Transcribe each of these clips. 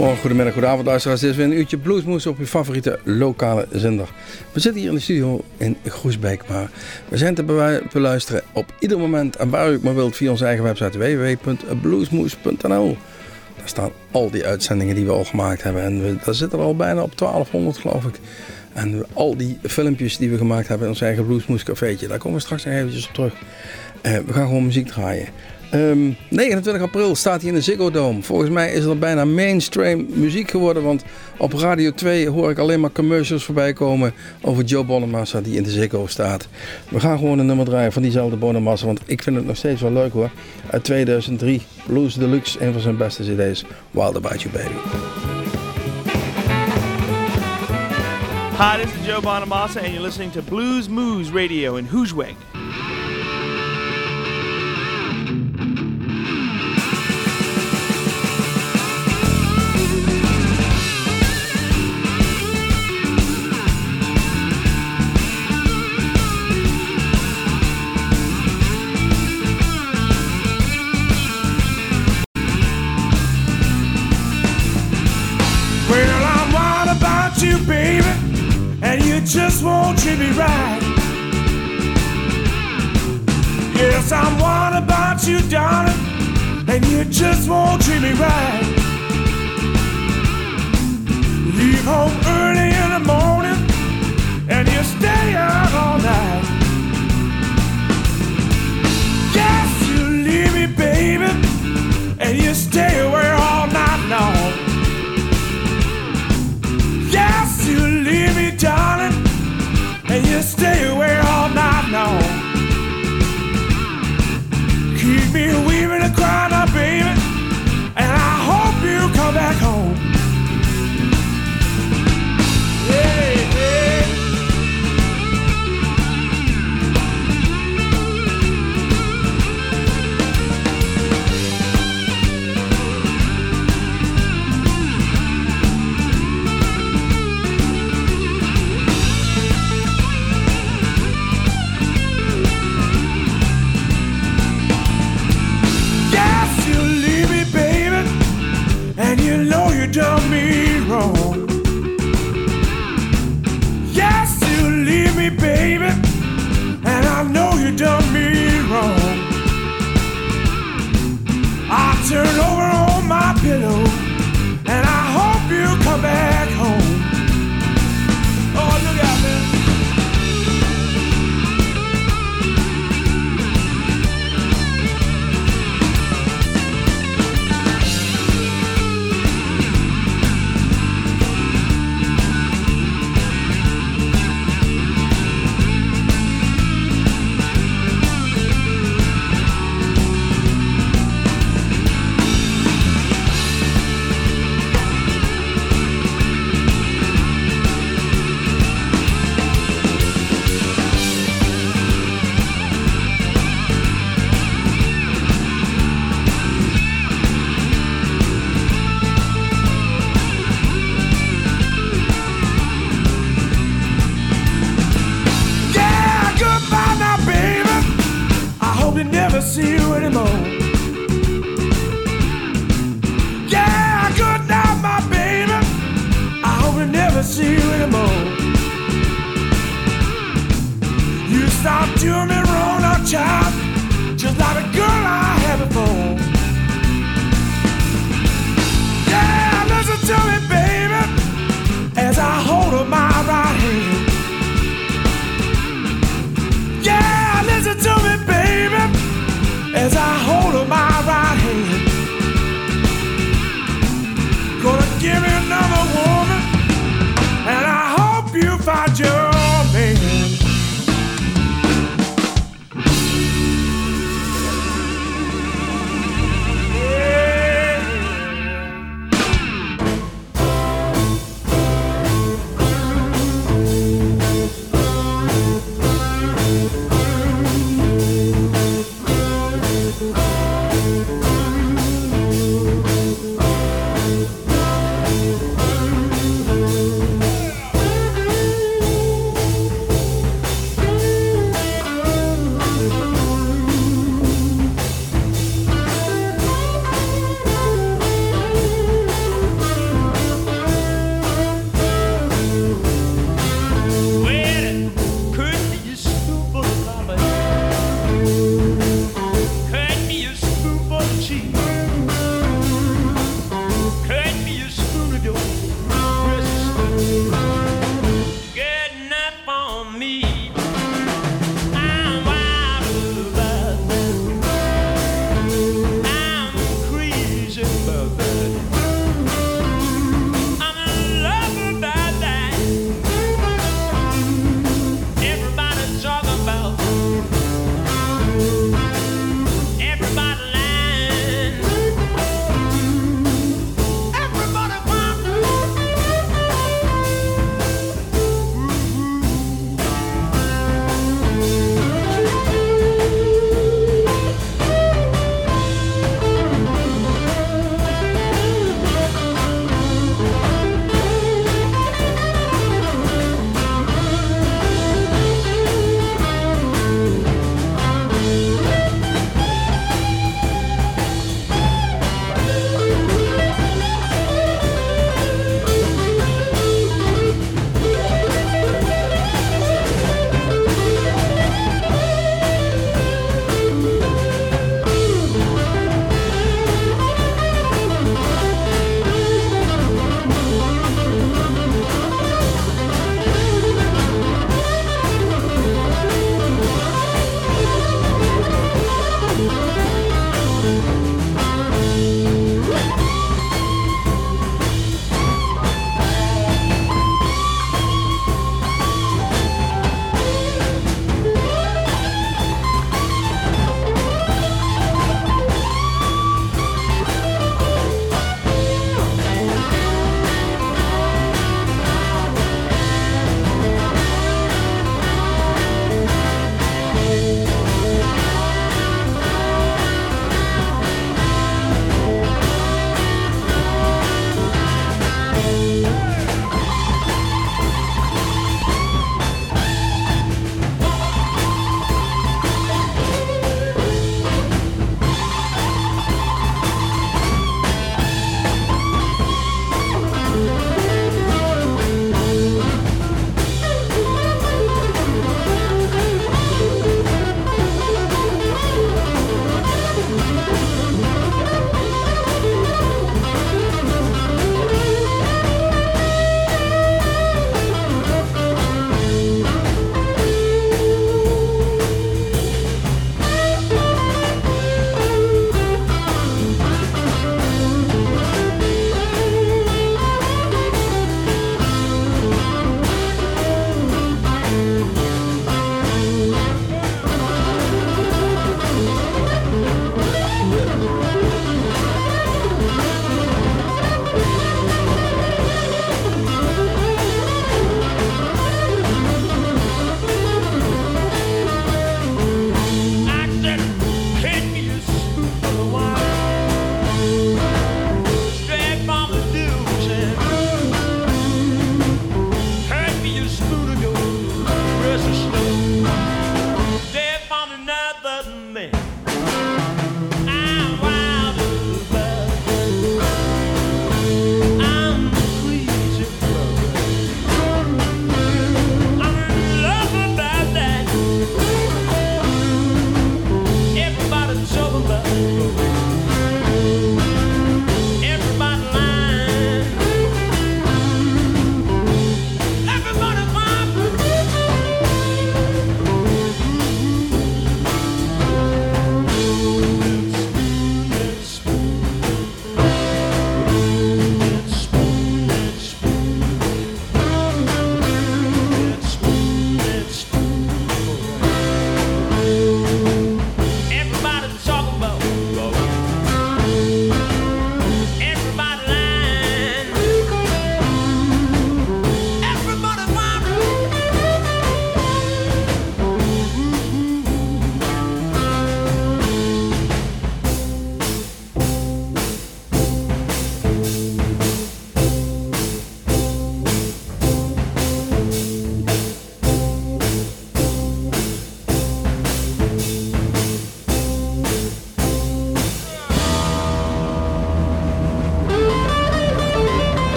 Goedemiddag, goedenavond luisteraars. Dit is weer een uurtje bluesmoes op uw favoriete lokale zender. We zitten hier in de studio in Groesbeek, maar we zijn te beluisteren op ieder moment en waar u maar wilt via onze eigen website www.bluesmoes.nl. Daar staan al die uitzendingen die we al gemaakt hebben en we, daar zitten al bijna op 1200 geloof ik. En al die filmpjes die we gemaakt hebben in ons eigen Bluesmoes cafeetje, daar komen we straks nog eventjes op terug. Uh, we gaan gewoon muziek draaien. Um, ehm, 29 april staat hij in de Ziggo Dome. Volgens mij is het bijna mainstream muziek geworden. Want op Radio 2 hoor ik alleen maar commercials voorbij komen over Joe Bonamassa die in de Ziggo staat. We gaan gewoon een nummer draaien van diezelfde Bonamassa. Want ik vind het nog steeds wel leuk hoor. Uit 2003, Blues Deluxe, een van zijn beste cd's. Wild About You Baby. Hi, this is Joe Bonamassa and you're listening to Blues Moose Radio in Hoosweg. Right. Yes, I'm one about you, darling, and you just won't treat me right. Leave home early top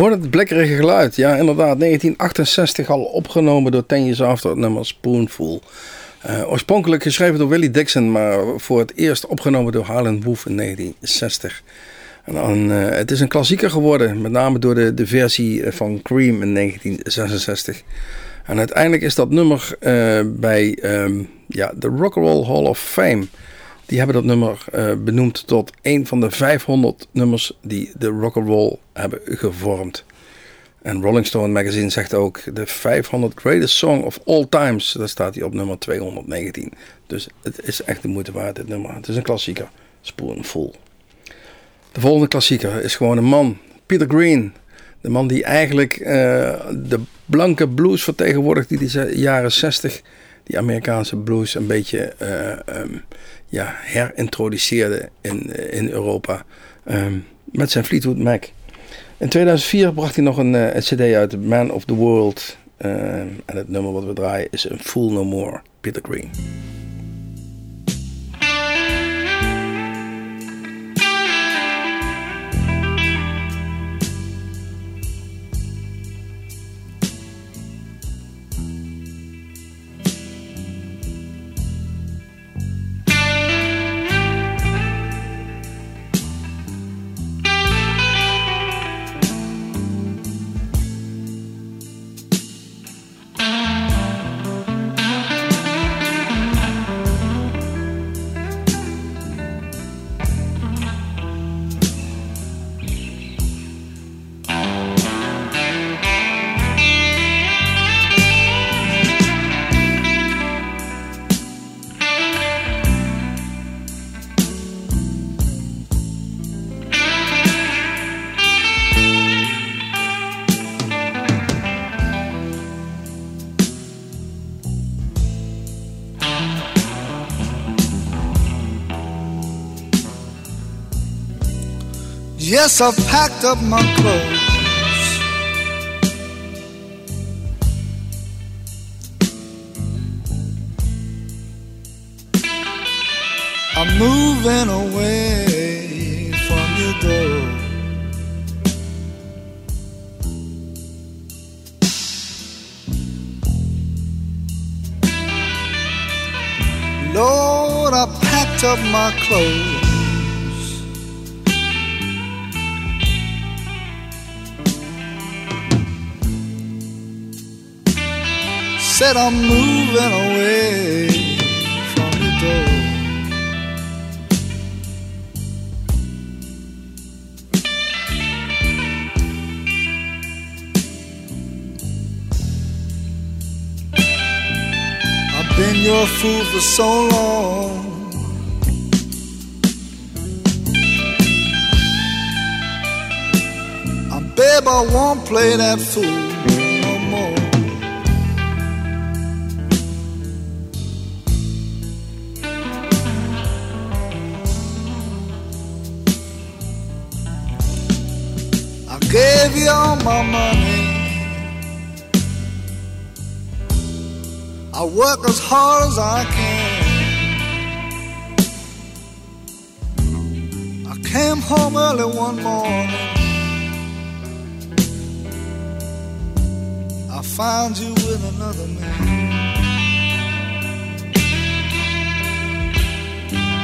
Horen het blikkerige geluid. Ja, inderdaad. 1968 al opgenomen door Ten Years After, het nummer Spoonful. Uh, oorspronkelijk geschreven door Willie Dixon, maar voor het eerst opgenomen door Harlan Wolf in 1960. En uh, het is een klassieker geworden, met name door de, de versie van Cream in 1966. En uiteindelijk is dat nummer bij um, ja, de Rock'n'Roll Hall of Fame. Die hebben dat nummer uh, benoemd tot een van de 500 nummers die de rock'n'roll hebben gevormd. En Rolling Stone magazine zegt ook de 500 greatest song of all times. Daar staat hij op nummer 219. Dus het is echt de moeite waard dit nummer. Het is een klassieker. Spoonful. De volgende klassieker is gewoon een man. Peter Green. De man die eigenlijk uh, de blanke blues vertegenwoordigt die de jaren 60 die Amerikaanse blues een beetje uh, um, ja, herintroduceerde in, in Europa. Um, met zijn Fleetwood Mac. In 2004 bracht hij nog een, uh, een cd uit, Man of the World. Uh, en het nummer wat we draaien is een Fool No More, Peter Green. Yes, I've packed up my clothes. I'm moving away from your door. Lord, I packed up my clothes. Said I'm moving away from your door. I've been your fool for so long. Babe, I won't play that fool. My money. I work as hard as I can. I came home early one morning. I found you with another man.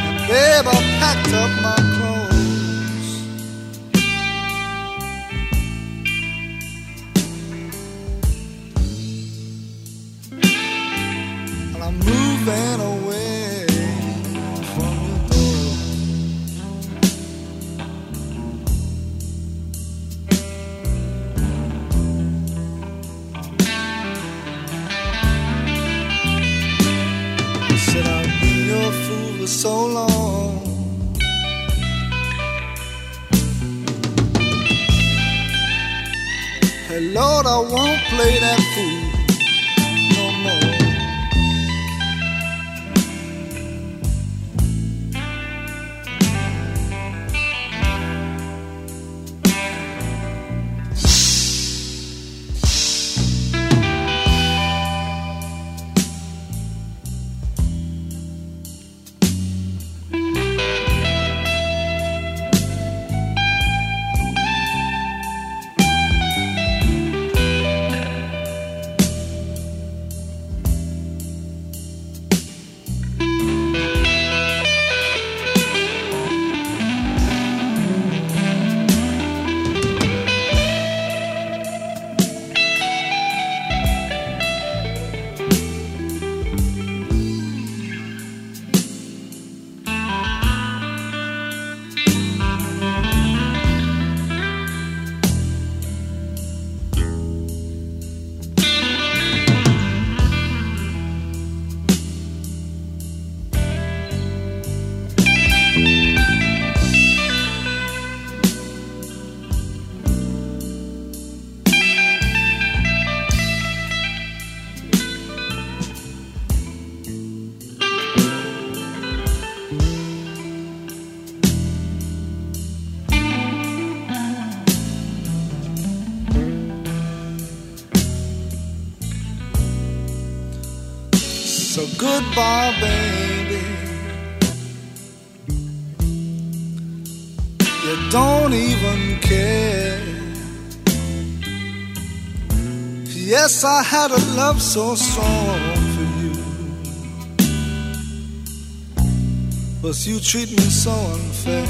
And babe, I packed up my bar, baby. You don't even care. Yes, I had a love so strong for you. But you treat me so unfair.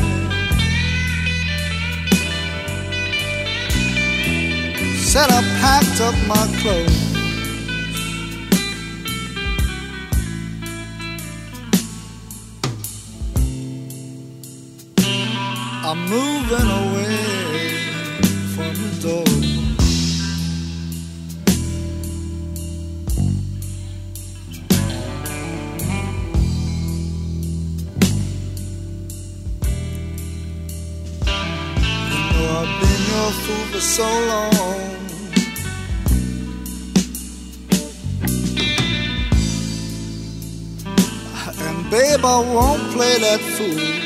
Said I packed up my clothes. Moving away from the door. You know I've been your fool for so long. And babe, I won't play that fool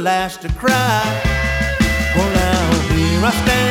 last to cry. Well, now here I stand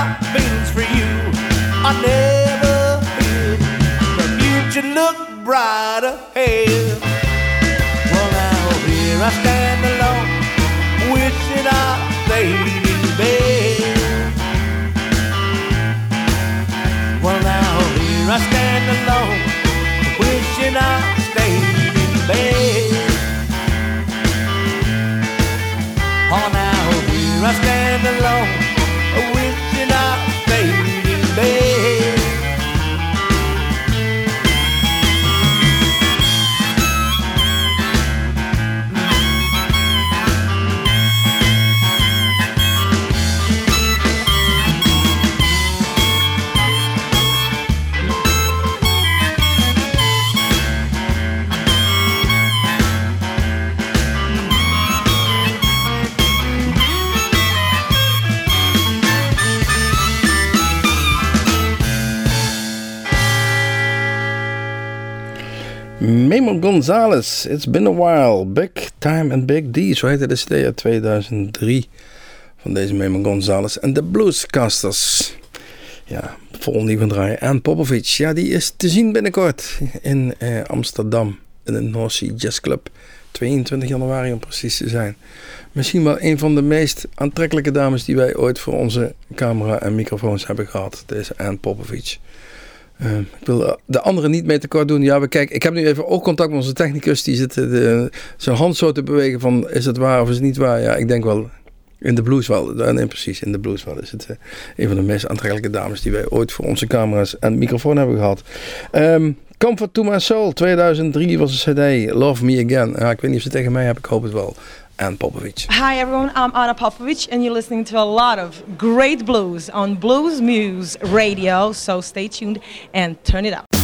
my feelings for you. I never did. But you should look brighter. Hey. Memo Gonzalez, It's Been a While, Big Time and Big D, zo heette de CD uit 2003 van deze Memo Gonzalez en de Bluescasters. Ja, vol nieuwe draaien. En Popovic, ja, die is te zien binnenkort in eh, Amsterdam in de North Sea Jazz Club. 22 januari om precies te zijn. Misschien wel een van de meest aantrekkelijke dames die wij ooit voor onze camera en microfoons hebben gehad. Deze Anne Popovic. Uh, ik wil de anderen niet mee tekort doen. Ja, we kijken. Ik heb nu even ook contact met onze technicus. Die zit de, zijn hand zo te bewegen van is het waar of is het niet waar. Ja, ik denk wel in de blues wel. Nee, precies, in de blues wel is het een van de meest aantrekkelijke dames die wij ooit voor onze camera's en microfoon hebben gehad. Um, Comfort to My Soul 2003 was een CD. Love Me Again. Ja, ik weet niet of ze tegen mij hebben. Ik hoop het wel. Anne Popovic. Hi everyone, I'm Anna Popovic and you're listening to a lot of great blues on Blues Muse Radio. So stay tuned and turn it up.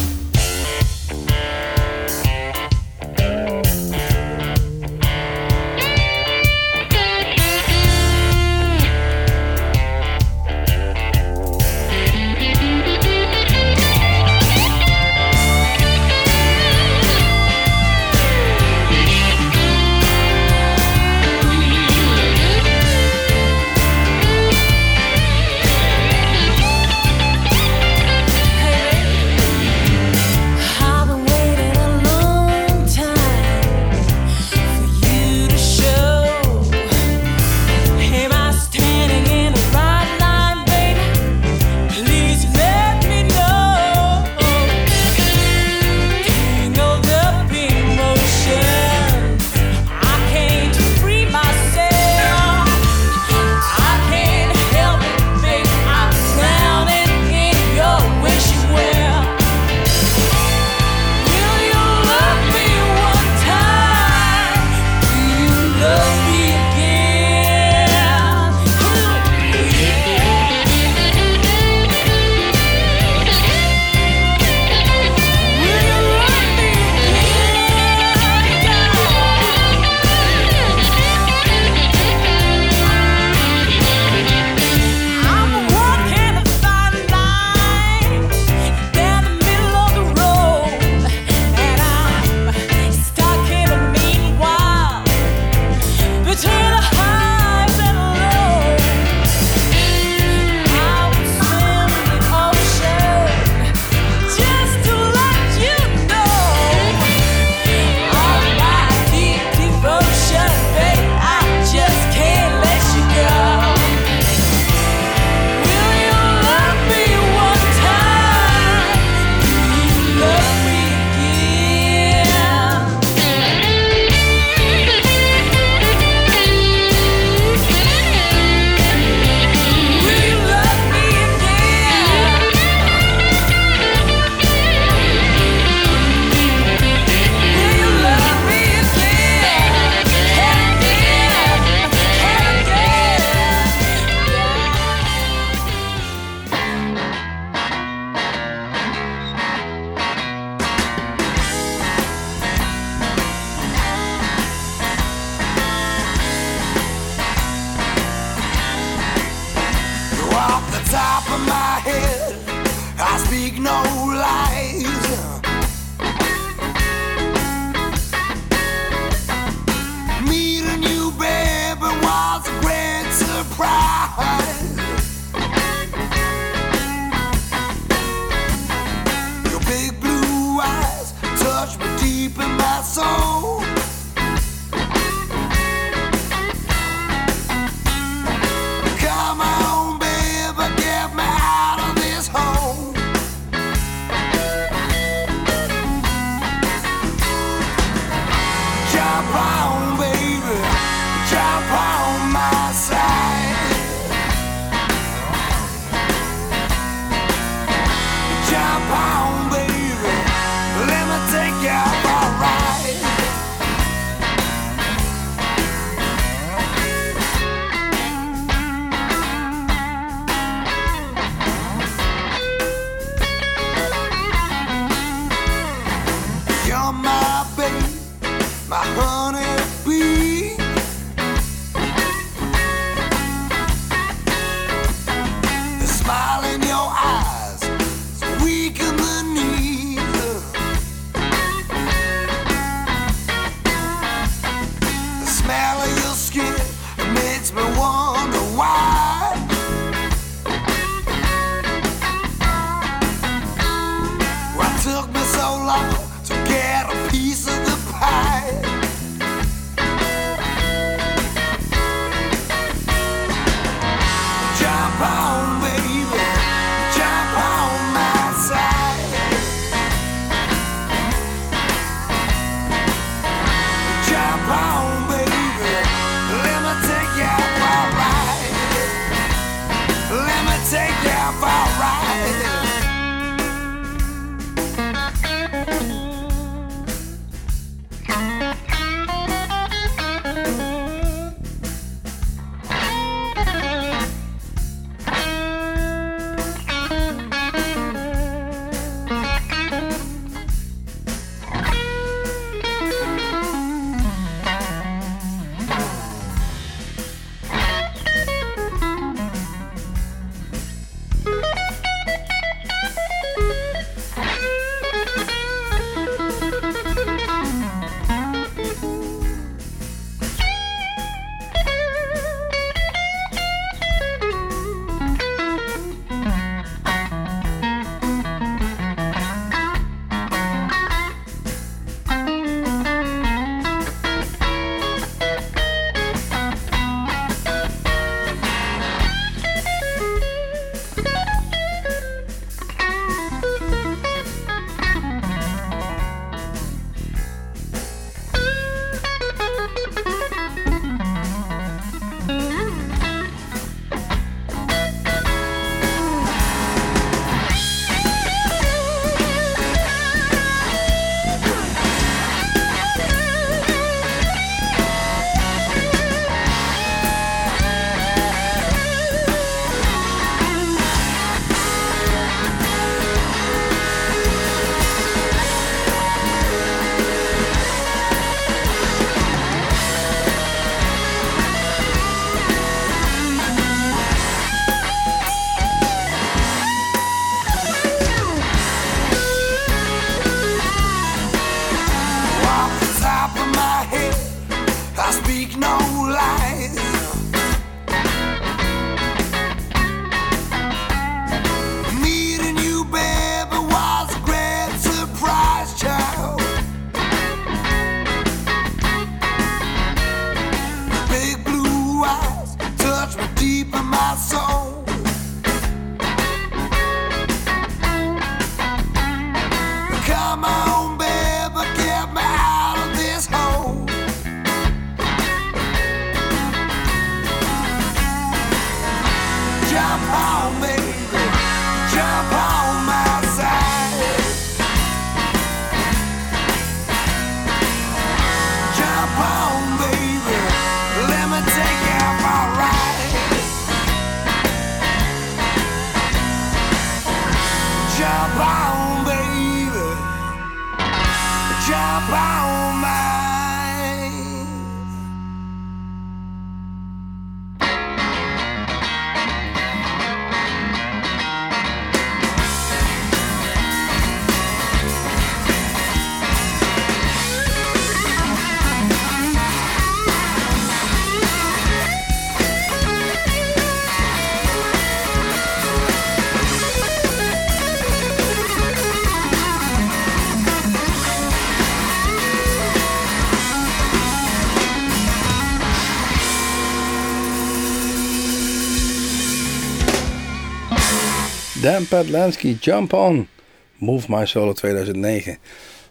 Dan Patlansky, Jump On. Move My Soul 2009.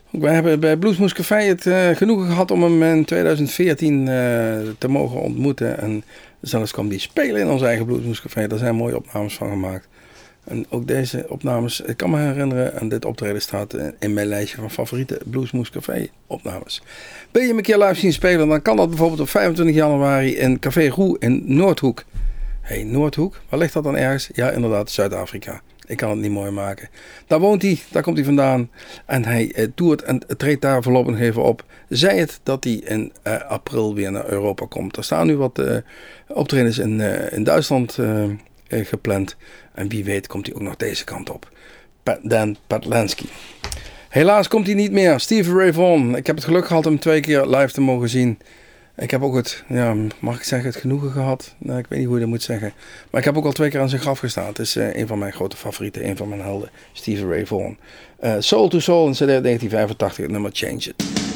We hebben bij Bluesmoes Café het eh, genoegen gehad om hem in 2014 eh, te mogen ontmoeten. En zelfs kwam die spelen in ons eigen Bluesmoes Café. Daar zijn mooie opnames van gemaakt. En ook deze opnames, ik kan me herinneren, en dit optreden staat in mijn lijstje van favoriete Bluesmoes Café opnames. Wil je hem een keer live zien spelen, dan kan dat bijvoorbeeld op 25 januari in Café Roe in Noordhoek. Hé, hey, Noordhoek, waar ligt dat dan ergens? Ja, inderdaad, Zuid-Afrika. Ik kan het niet mooi maken. Daar woont hij, daar komt hij vandaan. En hij eh, toert en treedt daar voorlopig even op. Zij het dat hij in eh, april weer naar Europa komt. Er staan nu wat eh, optredens in, eh, in Duitsland eh, eh, gepland. En wie weet komt hij ook nog deze kant op. Dan Patlansky. Helaas komt hij niet meer. Steve Ray. Ik heb het geluk gehad hem twee keer live te mogen zien. Ik heb ook het, ja, mag ik zeggen, het genoegen gehad. Nou, ik weet niet hoe je dat moet zeggen. Maar ik heb ook al twee keer aan zijn graf gestaan. Het is uh, een van mijn grote favorieten, een van mijn helden, Steve Ray Vaughan. Uh, Soul to Soul in CD 1985, het nummer Change It.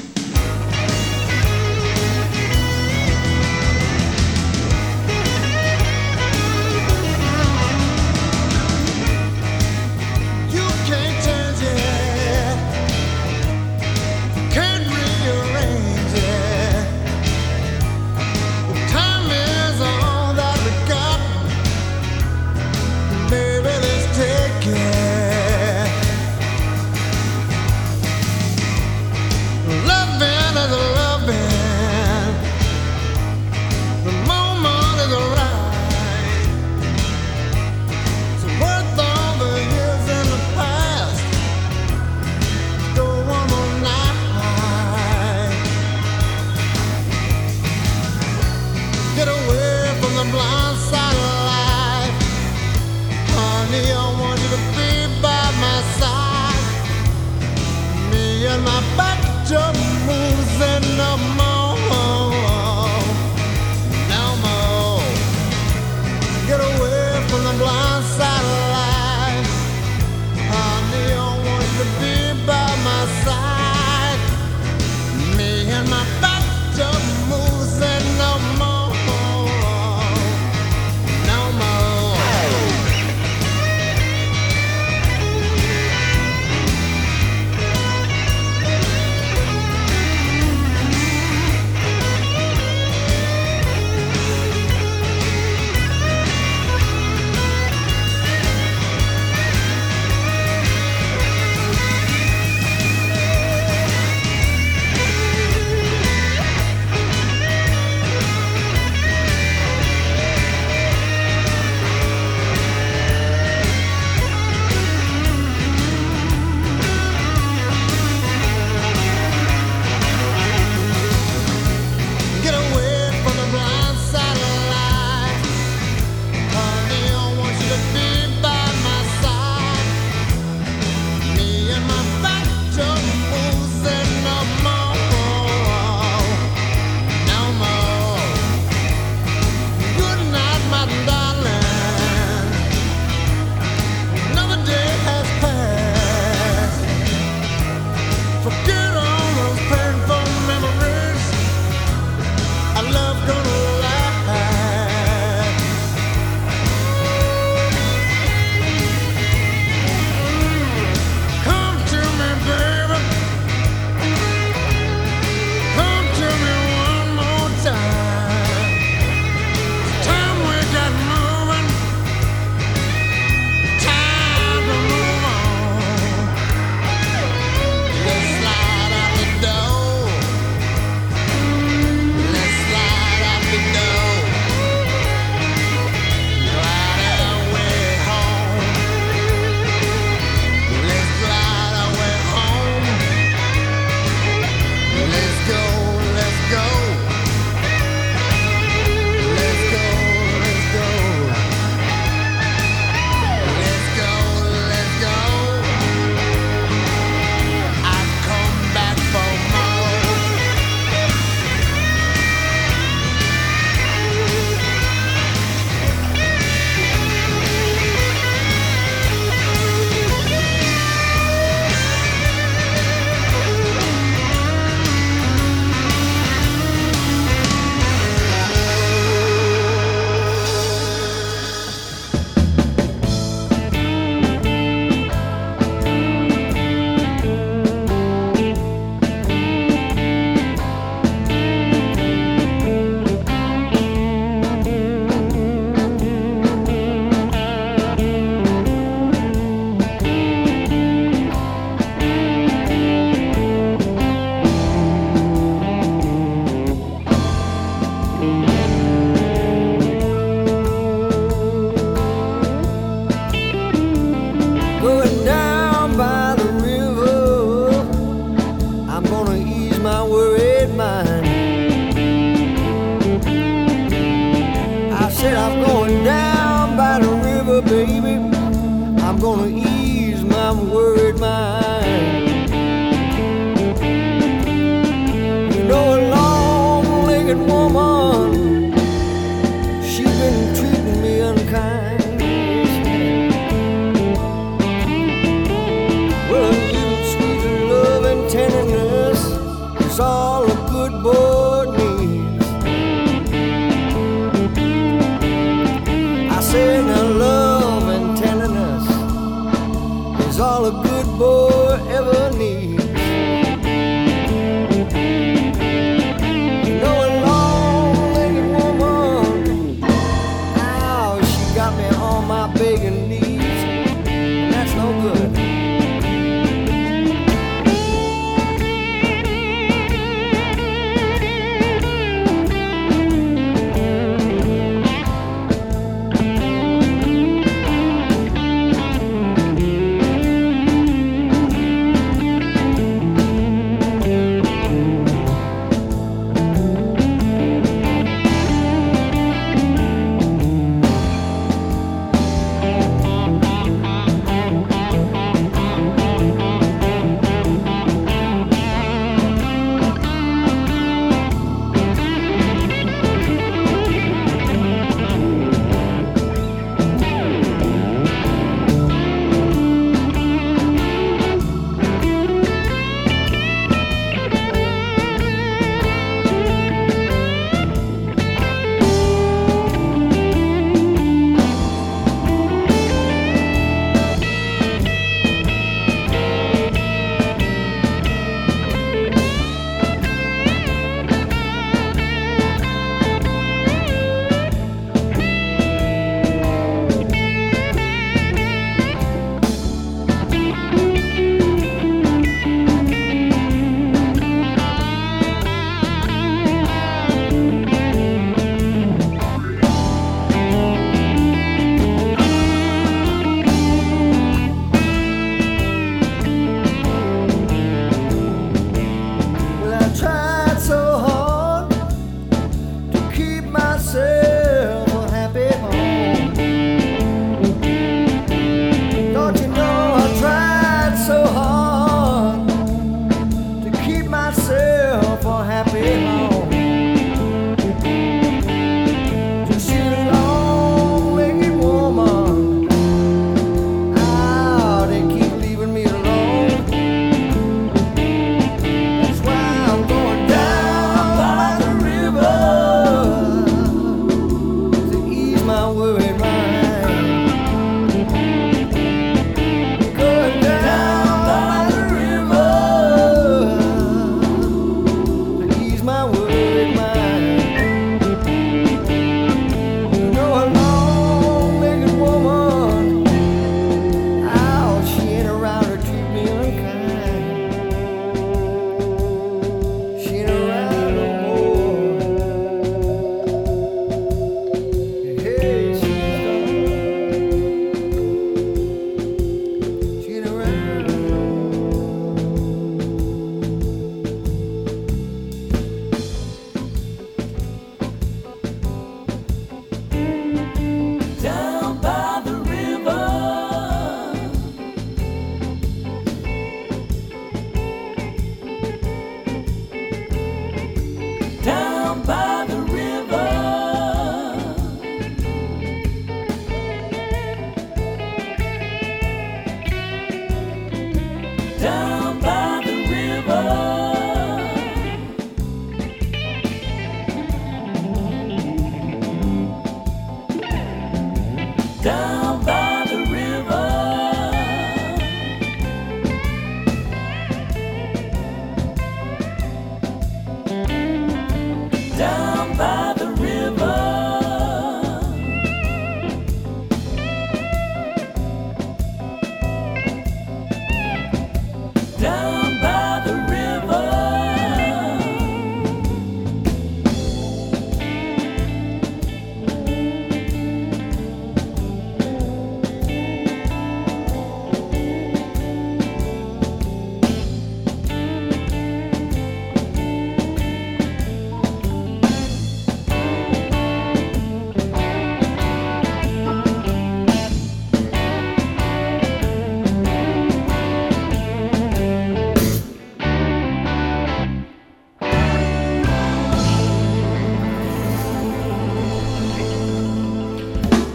Down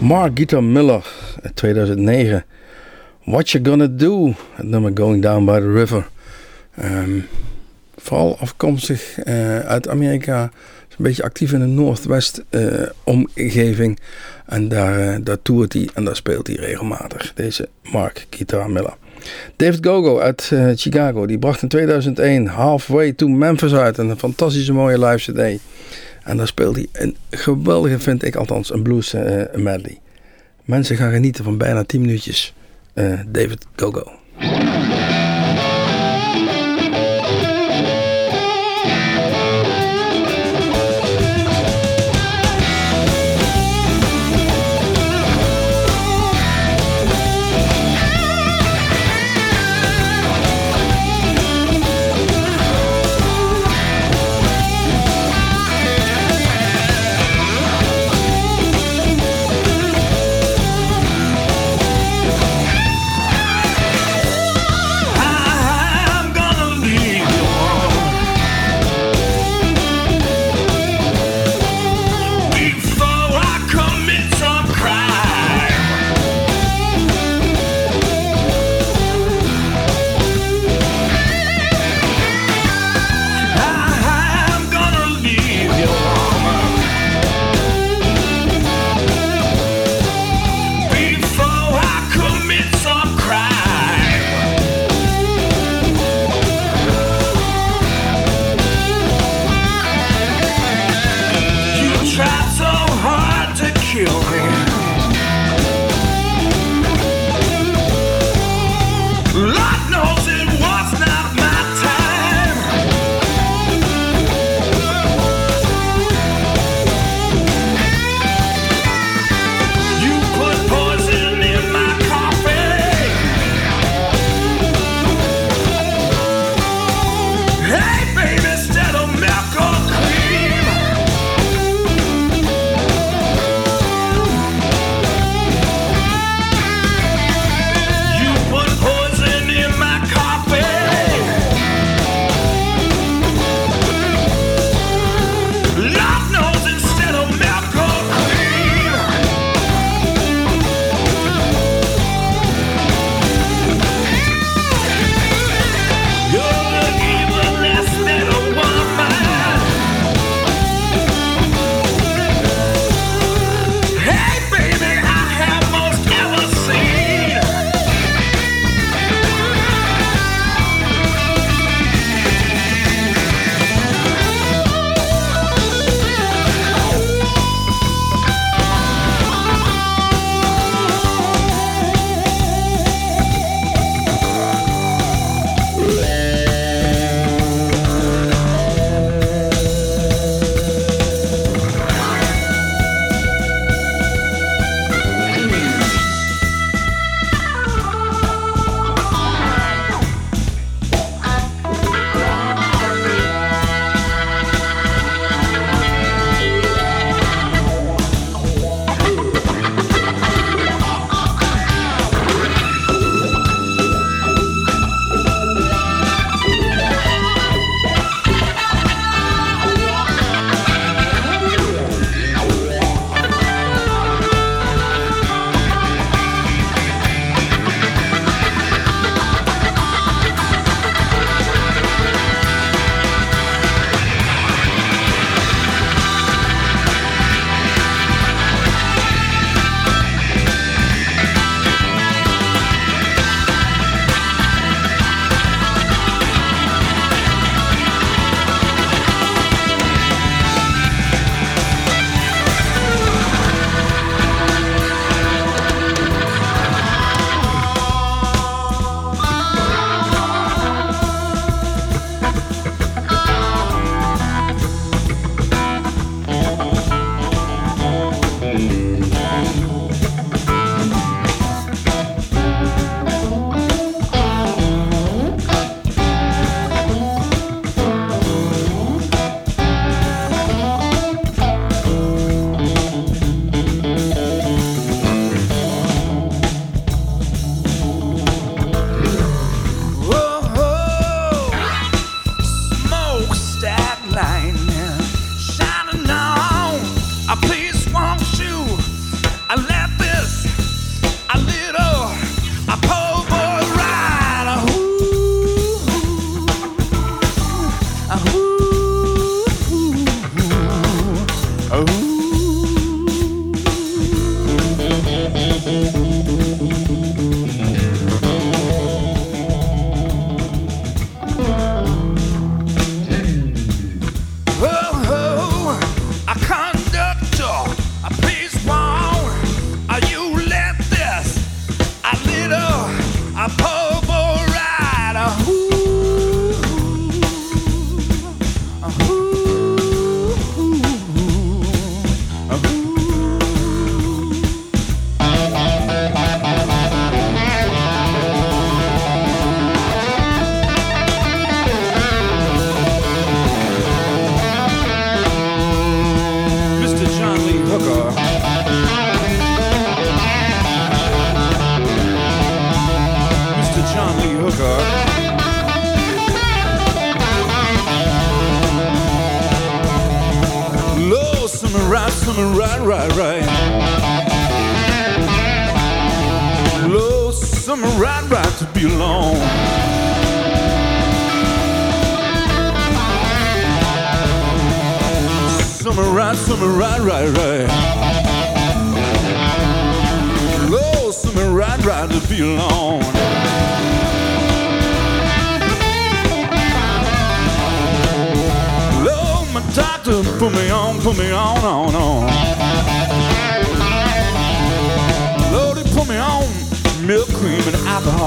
Mark Guitar Miller, 2009. What You Gonna Do, het nummer Going Down by the River. Ehm, vooral afkomstig eh, uit Amerika. Is een beetje actief in de Noordwest eh. En daar, eh, daar toert hij en daar speelt hij regelmatig. Deze Mark Guitar Miller. David Gogo uit eh, Chicago, die bracht in 2001 Halfway to Memphis uit. Een fantastische mooie live cd. En daar speelt hij een geweldige, vind ik althans, een blues eh, medley. Mensen gaan genieten van bijna 10 minuutjes. Eh, David Gogo. Thank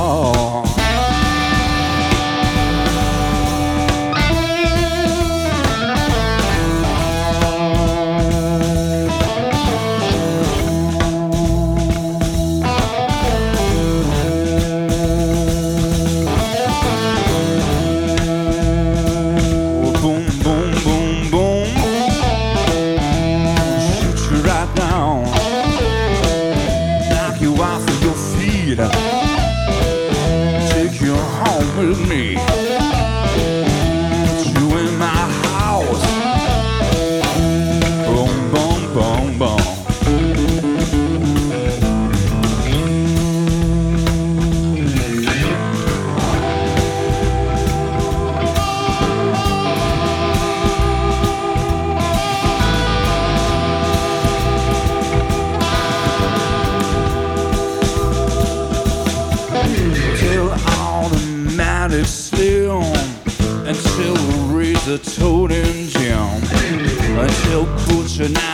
all. je n'ai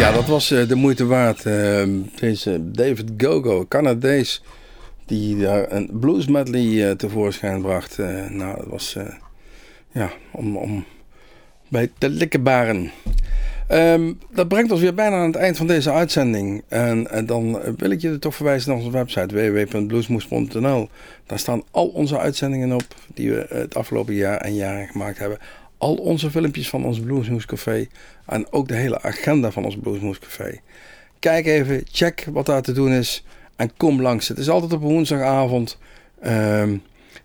Ja, dat was eh, de moeite waard. Eh, deze David Gogo, Canadees, die daar een blues medley eh, tevoorschijn bracht. Eh, nou, dat was ja, om, om bij te likkenbaren. Ehm, dat brengt ons weer bijna aan het eind van deze uitzending. En, en dan wil ik je toch verwijzen naar onze website www.bluesmoes.nl. Daar staan al onze uitzendingen op die we het afgelopen jaar en jaren gemaakt hebben. Al onze filmpjes van ons Bluesmoes Café. En ook de hele agenda van ons Bluesmoes Café. Kijk even, check wat daar te doen is. En kom langs. Het is altijd op woensdagavond. Ehm,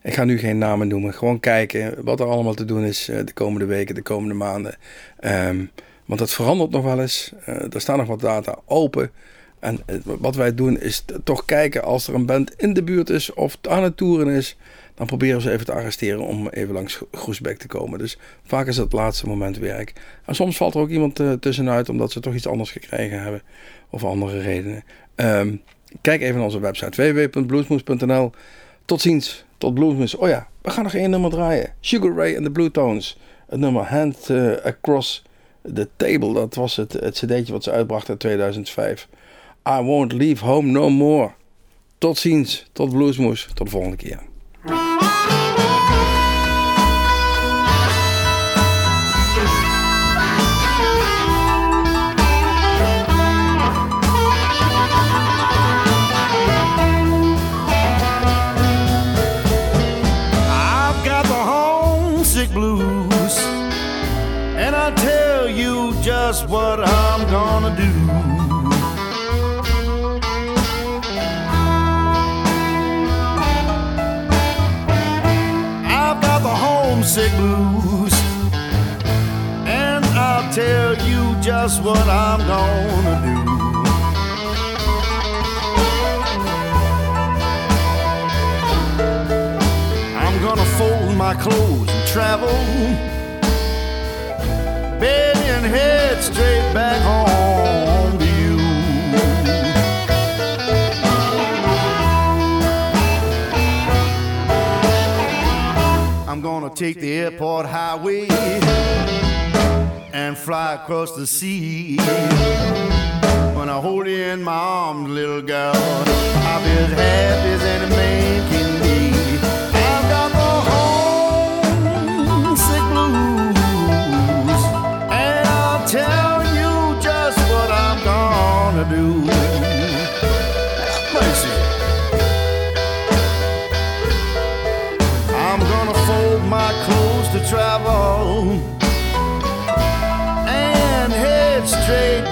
ik ga nu geen namen noemen. Gewoon kijken wat er allemaal te doen is eh, de komende weken, de komende maanden. Ehm, Want het verandert nog wel eens. Eh, er staan nog wat data open. En eh, wat wij doen is toch kijken als er een band in de buurt is of aan het toeren is. Dan proberen ze even te arresteren om even langs Gro- Groesbeek te komen. Dus vaak is het laatste moment werk. En soms valt er ook iemand eh, tussenuit omdat ze toch iets anders gekregen hebben. Of andere redenen. Ehm, kijk even naar onze website www.bluesmoes.nl. Tot ziens, tot Bluesmoes. Oh ja, we gaan nog één nummer draaien. Sugar Ray and the Blue Tones. Het nummer Hand eh, Across the Table. Dat was het, het cd'tje wat ze uitbrachten in 2005. I won't leave home no more. Tot ziens, tot Bluesmoes. Tot de volgende keer. Homesick blues, and I'll tell you just what I'm gonna do. I'm gonna fold my clothes and travel. Bed and head straight back home take the airport highway and fly across the sea. When I hold you in my arms, little girl, I'll be as happy as any man can be. I've got the homesick blues, and I'll tell you just what I'm gonna do. My clothes to travel. And head straight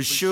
for sure.